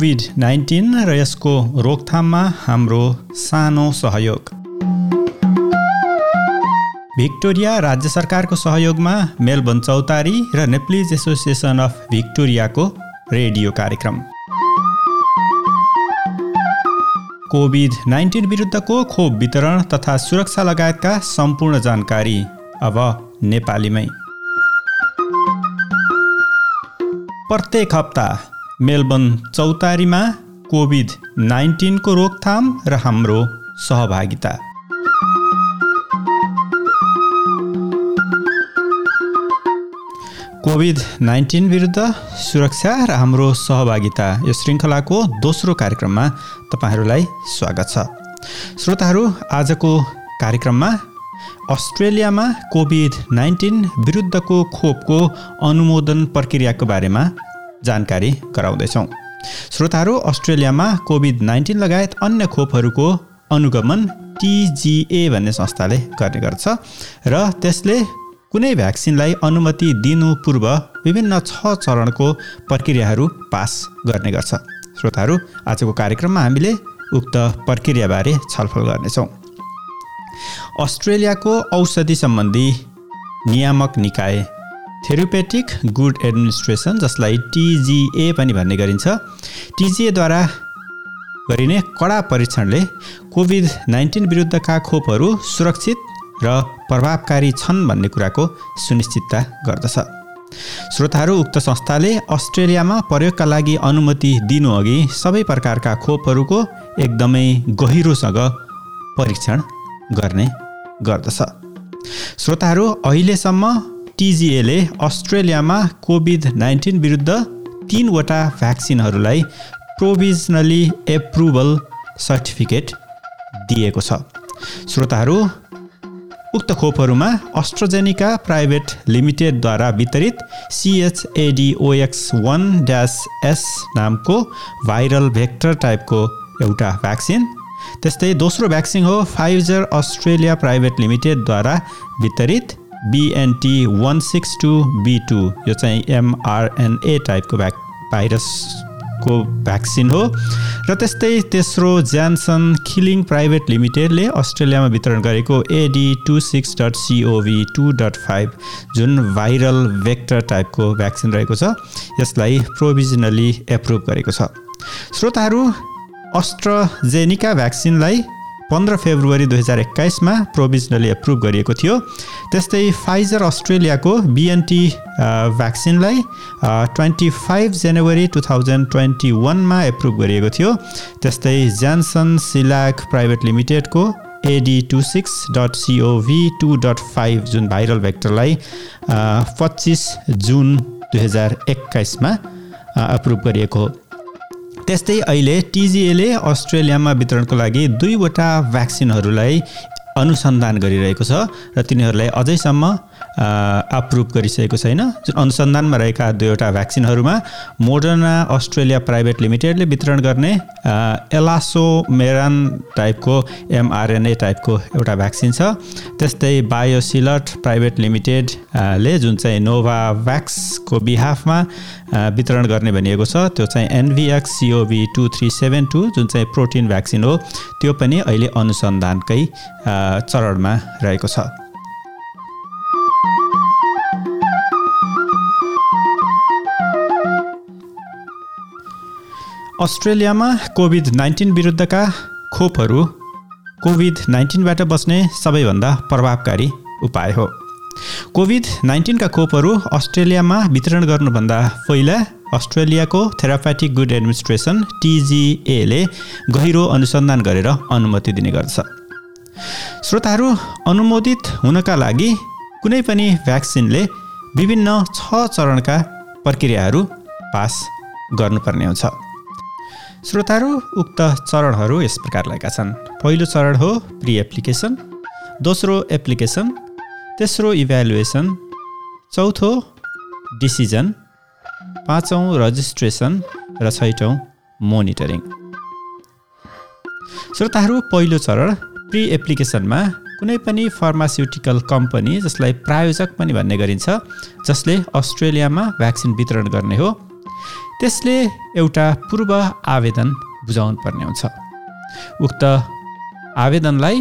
Covid nineteen र यसको रोकथाममा हाम्रो सानो सहयोग। भिक्टोरिया राज्य सरकारको सहयोगमा मेलबर्न चौतारी र नेप्लिज एसोसिएसन अफ भिक्टोरियाको रेडियो कार्यक्रम। कोभिड नाइन्टिन विरुद्धको खोप वितरण तथा सुरक्षा लगायतका सम्पूर्ण जानकारी अब नेपालीमै। प्रत्येक हप्ता मेलबर्न चौतारीमा कोभिड नाइन्टिनको रोकथाम र हाम्रो सहभागिता। कोभिड नाइन्टिन विरुद्ध सुरक्षा र हाम्रो सहभागिता यो श्रृङ्खलाको दोस्रो कार्यक्रममा तपाईँहरूलाई स्वागत छ। श्रोताहरू आजको कार्यक्रममा अस्ट्रेलियामा कोभिड नाइन्टिन विरुद्धको खोपको अनुमोदन प्रक्रियाको बारेमा जानकारी गराउँदैछौँ। श्रोताहरू अस्ट्रेलियामा कोभिड नाइन्टिन लगायत अन्य खोपहरूको अनुगमन टिजिए भन्ने संस्थाले गर्ने गर्छ र त्यसले कुनै भ्याक्सिनलाई अनुमति दिनु पूर्व विभिन्न छ चरणको प्रक्रियाहरू पास गर्ने गर्छ। श्रोताहरू आजको कार्यक्रममा हामीले उक्त प्रक्रियाबारे छलफल गर्नेछौँ। अस्ट्रेलियाको औषधि सम्बन्धी नियामक निकाय थेरोपेटिक गुड एडमिनिस्ट्रेसन जसलाई टिजिए पनि भन्ने गरिन्छ। टिजिएद्वारा गरिने कडा परीक्षणले कोभिड नाइन्टिन विरुद्धका खोपहरू सुरक्षित र प्रभावकारी छन् भन्ने कुराको सुनिश्चितता गर्दछ। श्रोताहरू उक्त संस्थाले अस्ट्रेलियामा प्रयोगका लागि अनुमति दिनुअघि सबै प्रकारका खोपहरूको एकदमै गहिरोसँग परीक्षण गर्ने गर्दछ। श्रोताहरू अहिलेसम्म टिजिएले अस्ट्रेलियामा कोभिड नाइन्टिन विरुद्ध तिनवटा भ्याक्सिनहरूलाई प्रोभिजनली एप्रुभल सर्टिफिकेट दिएको छ। श्रोताहरू उक्त खोपहरूमा अस्ट्रोजेनिका प्राइभेट लिमिटेडद्वारा वितरित सिएचएडिओएक्स वान ड्यास एस नामको भाइरल भेक्टर टाइपको एउटा भ्याक्सिन त्यस्तै दोस्रो भ्याक्सिन हो फाइजर अस्ट्रेलिया प्राइभेट लिमिटेडद्वारा वितरित BNT one six two B two यो चाहिँ एमआरएनए टाइपको भ्याक भाइरस को भ्याक्सिन हो. र त्यस्तै तेस्रो ज्यान्सन खिलिङ प्राइभेट लिमिटेडले अस्ट्रेलियामा वितरण गरेको AD two six dot CoV two dot five जुन भाइरल भेक्टर टाइपको भ्याक्सिन रहेको छ यसलाई प्रोभिजनली एप्रुभ गरेको छ। श्रोताहरू अस्ट्रजेनिका भ्याक्सिनलाई पन्ध्र फेब्रुअरी दुई हजार एक्काइसमा प्रोभिजनली एप्रुभ गरिएको थियो। त्यस्तै फाइजर अस्ट्रेलियाको BNT भ्याक्सिनलाई twenty five January two thousand twenty वानमा एप्रुभ गरिएको थियो। त्यस्तै Janssen Cilag private लिमिटेडको AD two six dot CoV two dot five जुन भाइरल भेक्टरलाई पच्चिस जुन दुई हजार एक्काइसमा एप्रुभ गरिएको हो। त्यस्तै अहिले टिजिएले अस्ट्रेलियामा वितरणको लागि दुईवटा भ्याक्सिनहरूलाई अनुसन्धान गरिरहेको छ र तिनीहरूलाई अझैसम्म अप्रुभ गरिसकेको छैन। जुन अनुसन्धानमा रहेका दुईवटा भ्याक्सिनहरूमा मोडर्ना अस्ट्रेलिया प्राइभेट लिमिटेडले वितरण गर्ने एलासो मेरान टाइपको एमआरएनए टाइपको एउटा भ्याक्सिन छ। त्यस्तै बायोसिलट प्राइभेट लिमिटेडले जुन चाहिँ नोभा भ्याक्सको बिहाफमा वितरण गर्ने भनिएको छ। त्यो चाहिँ NVX CoV two three seven two जुन चाहिँ प्रोटिन भ्याक्सिन हो। त्यो पनि अहिले अनुसन्धानकै चरणमा रहेको छ। अस्ट्रेलियामा कोभिड नाइन्टिन विरुद्धका खोपहरू कोभिड नाइन्टिनबाट बस्ने सबैभन्दा प्रभावकारी उपाय हो। कोभिड नाइन्टिनका खोपहरू अस्ट्रेलियामा वितरण गर्नुभन्दा पहिला अस्ट्रेलियाको थेरापेटिक गुड एडमिनिस्ट्रेसन टिजिएले गहिरो अनुसन्धान गरेर अनुमति दिने गर्छ श्रोताहरू अनुमोदित हुनका लागि कुनै पनि भ्याक्सिनले विभिन्न छ चरणका प्रक्रियाहरू पास गर्नुपर्ने हुन्छ। श्रोताहरू उक्त चरणहरू यस प्रकार रहेका छन्। पहिलो चरण हो प्रि एप्लिकेसन दोस्रो एप्लिकेसन तेस्रो इभ्यालुएसन चौथो डिसिजन पाँचौँ रजिस्ट्रेसन र छैटौँ मोनिटरिङ। श्रोताहरू पहिलो चरण प्रि एप्लिकेसनमा कुनै पनि फार्मास्युटिकल कम्पनी जसलाई प्रायोजक पनि भन्ने गरिन्छ जसले अस्ट्रेलियामा भ्याक्सिन वितरण गर्ने हो। त्यसले एउटा पूर्व आवेदन बुझाउनु पर्ने हुन्छ। उक्त आवेदनलाई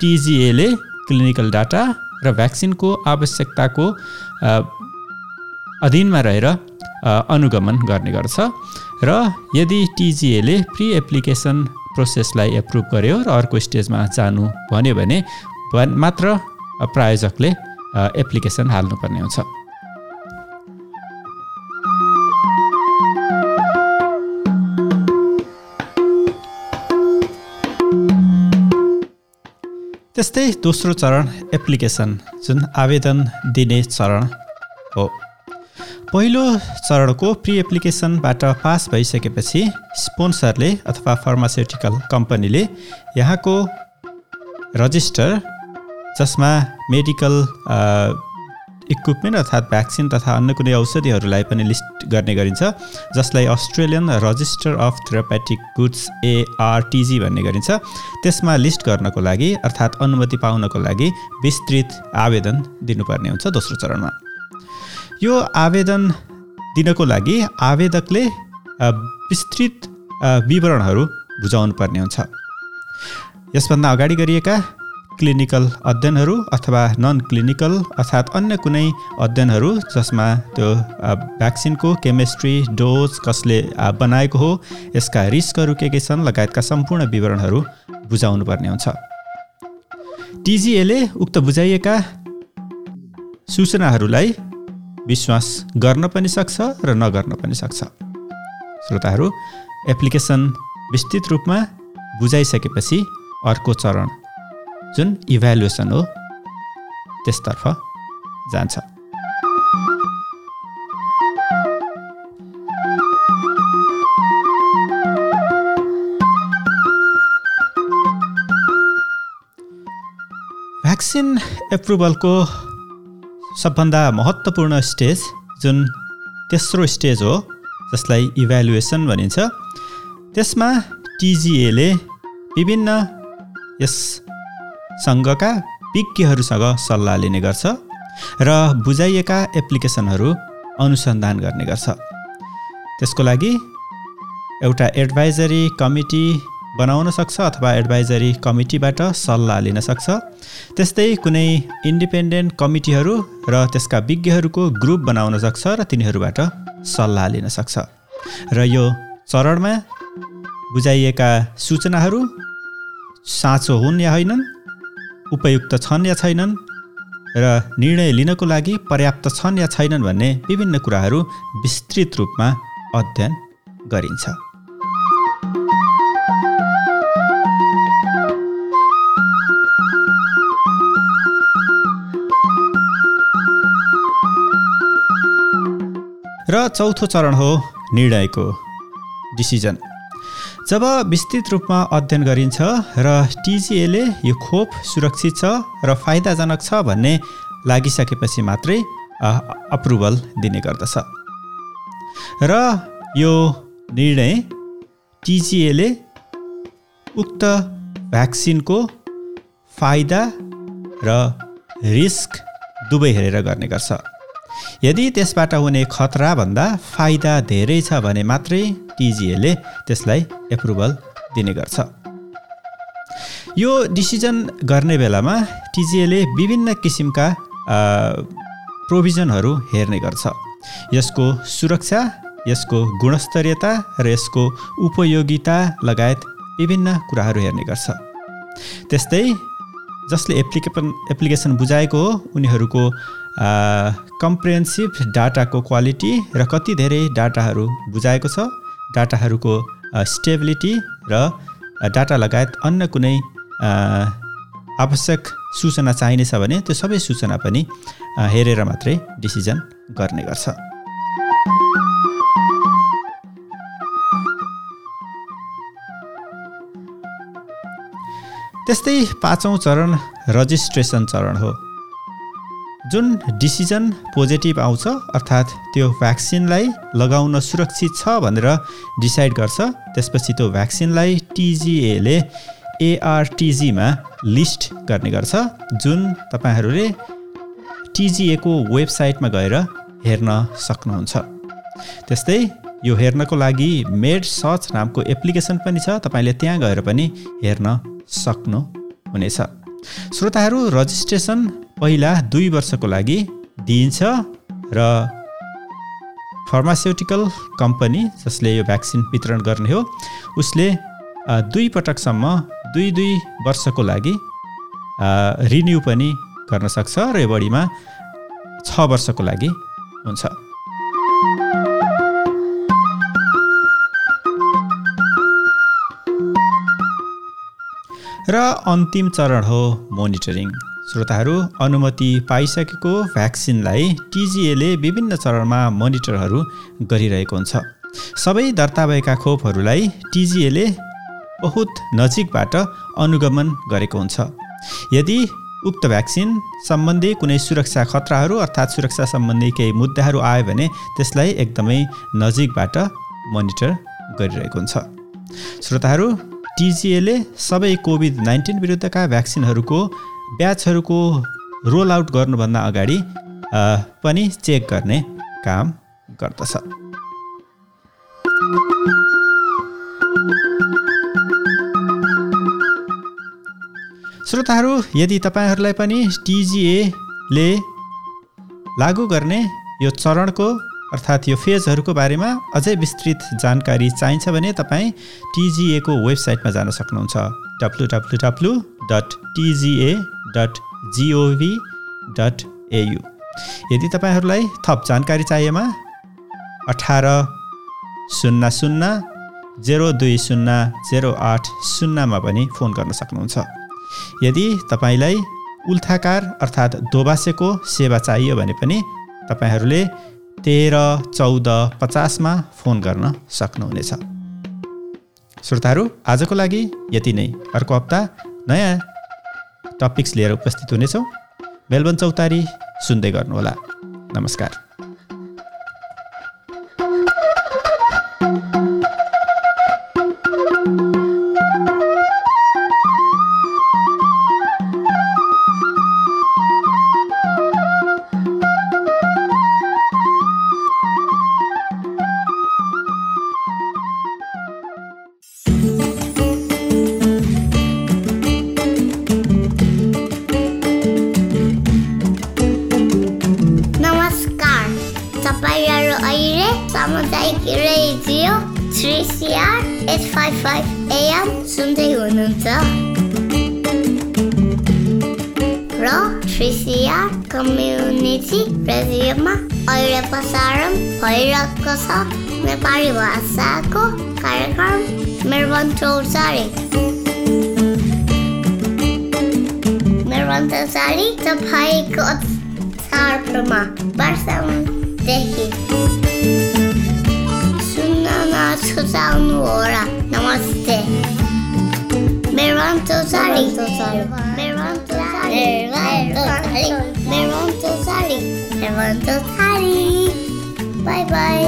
टिजिएले क्लिनिकल डाटा र भ्याक्सिनको आवश्यकताको अधीनमा रहेर अनुगमन गर्ने गर्छ र यदि टिजिएले प्रि एप्लिकेसन प्रोसेसलाई एप्रुभ गर्यो र अर्को स्टेजमा जानु भन्यो भने मात्र प्रायोजकले एप्लिकेसन हाल्नुपर्ने हुन्छ। त्यस्तै दोस्रो चरण एप्लिकेसन जुन आवेदन दिने चरण हो। पहिलो चरणको प्रि एप्लिकेसनबाट पास भइसकेपछि स्पोन्सरले अथवा फार्मास्युटिकल कम्पनीले यहाँको रजिस्टर जसमा मेडिकल इक्विपमेन्ट अर्थात् भ्याक्सिन तथा अन्य कुनै औषधिहरूलाई पनि लिस्ट गर्ने गरिन्छ जसलाई Australian register of therapeutic goods ARTG भन्ने गरिन्छ। त्यसमा लिस्ट गर्नको लागि अर्थात् अनुमति पाउनको लागि विस्तृत आवेदन दिनुपर्ने हुन्छ दोस्रो चरणमा। यो आवेदन दिनको लागि आवेदकले विस्तृत विवरणहरू बुझाउनु पर्ने हुन्छ। यसभन्दा अगाडि गरिएका क्लिनिकल अध्ययनहरू अथवा नन क्लिनिकल अर्थात् अन्य कुनै अध्ययनहरू जसमा त्यो भ्याक्सिनको केमिस्ट्री डोज कसले बनाएको हो यसका रिस्कहरू के के छन् लगायतका सम्पूर्ण विवरणहरू बुझाउनु पर्ने हुन्छ टिजिएले उक्त बुझाइएका सूचनाहरूलाई विश्वास गर्न पनि सक्छ र नगर्न पनि सक्छ। श्रोताहरू एप्लिकेसन विस्तृत रूपमा बुझाइसकेपछि अर्को चरण जुन इभ्यालुएसन हो त्यसतर्फ जान्छ। भ्याक्सिन एप्रुभलको सबभन्दा महत्त्वपूर्ण स्टेज जुन तेस्रो स्टेज हो जसलाई इभ्यालुएसन भनिन्छ त्यसमा टिजिएले विभिन्न यस सङ्घका विज्ञहरूसँग सल्लाह लिने गर्छ र बुझाइएका एप्लिकेसनहरू अनुसन्धान गर्ने गर्छ। त्यसको लागि एउटा एडभाइजरी कमिटी बनाउन सक्छ अथवा एडभाइजरी कमिटीबाट सल्लाह लिन सक्छ। त्यस्तै कुनै इन्डिपेन्डेन्ट कमिटीहरू र त्यसका विज्ञहरूको ग्रुप बनाउन सक्छ र तिनीहरूबाट सल्लाह लिन सक्छ। र यो चरणमा बुझाइएका सूचनाहरू साँचो हुन् या होइनन् उपयुक्त छन् या छैनन्? र निर्णय लिनको लागि पर्याप्त छन् या छैनन् भन्ने विभिन्न कुराहरू विस्तृत रूपमा अध्ययन गरिन्छ। र चौथो चरण हो निर्णयको डिसिजन। जब विस्तृत रूपमा अध्ययन गरिन्छ र टिजिएले यो खोप सुरक्षित छ र फाइदाजनक छ भन्ने लागिसकेपछि मात्रै अप्रुभल दिने गर्दछ। र यो निर्णय टिजिएले उक्त भ्याक्सिनको फाइदा र रिस्क दुवै हेरेर गर्ने गर्छ। यदि त्यसबाट हुने खतराभन्दा फाइदा धेरै छ भने मात्रै टिजिएले त्यसलाई एप्रुभल दिने गर्छ। यो डिसिजन गर्ने बेलामा टिजिएले विभिन्न किसिमका प्रोभिजनहरू हेर्ने गर्छ। यसको सुरक्षा यसको गुणस्तरीयता र यसको उपयोगिता लगायत विभिन्न कुराहरू हेर्ने गर्छ। त्यस्तै जसले एप्लिकेसन एप्लिकेसन बुझाएको हो उनीहरूको कम्प्रिहेन्सिभ डाटाको क्वालिटी र कति धेरै डाटाहरू बुझाएको छ? डाटाहरूको स्टेबिलिटी र डाटा लगायत अन्य कुनै आवश्यक सूचना चाहिनेछ भने त्यो सबै सूचना पनि हेरेर मात्रै डिसिजन गर्ने गर्छ। त्यस्तै पाँचौँ चरण रजिस्ट्रेसन चरण हो। जुन डिसिजन पोजिटिभ आउँछ अर्थात् त्यो भ्याक्सिनलाई लगाउन सुरक्षित छ भनेर डिसाइड गर्छ त्यसपछि त्यो भ्याक्सिनलाई टिजिएले एआरटिजीमा लिस्ट गर्ने गर्छ जुन तपाईँहरूले टिजिएको वेबसाइटमा गएर हेर्न सक्नुहुन्छ। त्यस्तै यो हेर्नको लागि मेड सर्च नामको एप्लिकेसन पनि छ तपाईँले त्यहाँ गएर पनि हेर्न सक्नुहुनेछ। श्रोताहरू रजिस्ट्रेसन पहिला दुई वर्षको लागि दिइन्छ र फार्मास्युटिकल कम्पनी जसले यो भ्याक्सिन वितरण गर्ने हो उसले दुई पटकसम्म दुई दुई वर्षको लागि रिन्यू पनि गर्न सक्छ र यो बढीमा छ वर्षको लागि हुन्छ। र अन्तिम चरण हो मोनिटरिङ श्रोताहरू अनुमति पाइसकेको भ्याक्सिनलाई टिजिएले विभिन्न चरणमा मोनिटरहरू गरिरहेको हुन्छ। सबै दर्ता भएका खोपहरूलाई टिजिएले बहुत नजिकबाट अनुगमन गरेको हुन्छ। यदि उक्त भ्याक्सिन सम्बन्धी कुनै सुरक्षा खतराहरू अर्थात् सुरक्षा सम्बन्धी केही मुद्दाहरू आयो भने त्यसलाई एकदमै नजिकबाट मोनिटर गरिरहेको हुन्छ। श्रोताहरू टिजिएले सबै कोभिड नाइन्टिन विरुद्धका भ्याक्सिनहरूको ब्याचहरूको रोल आउट गर्नुभन्दा अगाडि पनि चेक गर्ने काम गर्दछ। श्रोताहरू यदि तपाईँहरूलाई पनि टिजिएले लागू गर्ने यो चरणको अर्थात् यो फेजहरूको बारेमा अझै विस्तृत जानकारी चाहिन्छ भने तपाईँ टिजिएको वेबसाइटमा जान सक्नुहुन्छ। W W W dot TGA dot GOV dot AU यदि तपाईँहरूलाई थप जानकारी चाहिएमा अठार शून्य शून्य जेरो दुई शून्य जेरो आठ शून्यमा पनि फोन गर्न सक्नुहुन्छ। यदि तपाईँलाई उल्थाकार अर्थात् दोबासेको सेवा चाहियो भने पनि तपाईँहरूले तेह्र चौध पचासमा फोन गर्न सक्नुहुनेछ। श्रोताहरू आजको लागि यति नै। अर्को हप्ता नयाँ टपिक्स लिएर उपस्थित हुनेछौँ। मेलबन चौतारी सुन्दै गर्नुहोला। नमस्कार। कम्युनिटी रेडियोमा अहिले प्रसारण भइरहेको छ नेपाली भाषाको कार्यक्रम मेरवन चौचारी मेरवन चौचारी तपाईँको चाडमा वर्षदेखि ಸುಸಾನು ಓರ ನಮಸ್ತೆ ಮೆರವನ್ ತೋಸಾರಿ ಮೆರವನ್ ತೋಸಾರಿ ಮೆರವನ್ ತೋಸಾರಿ ಮೆರವನ್ ತೋಸಾರಿ ಬಾಯ್ ಬಾಯ್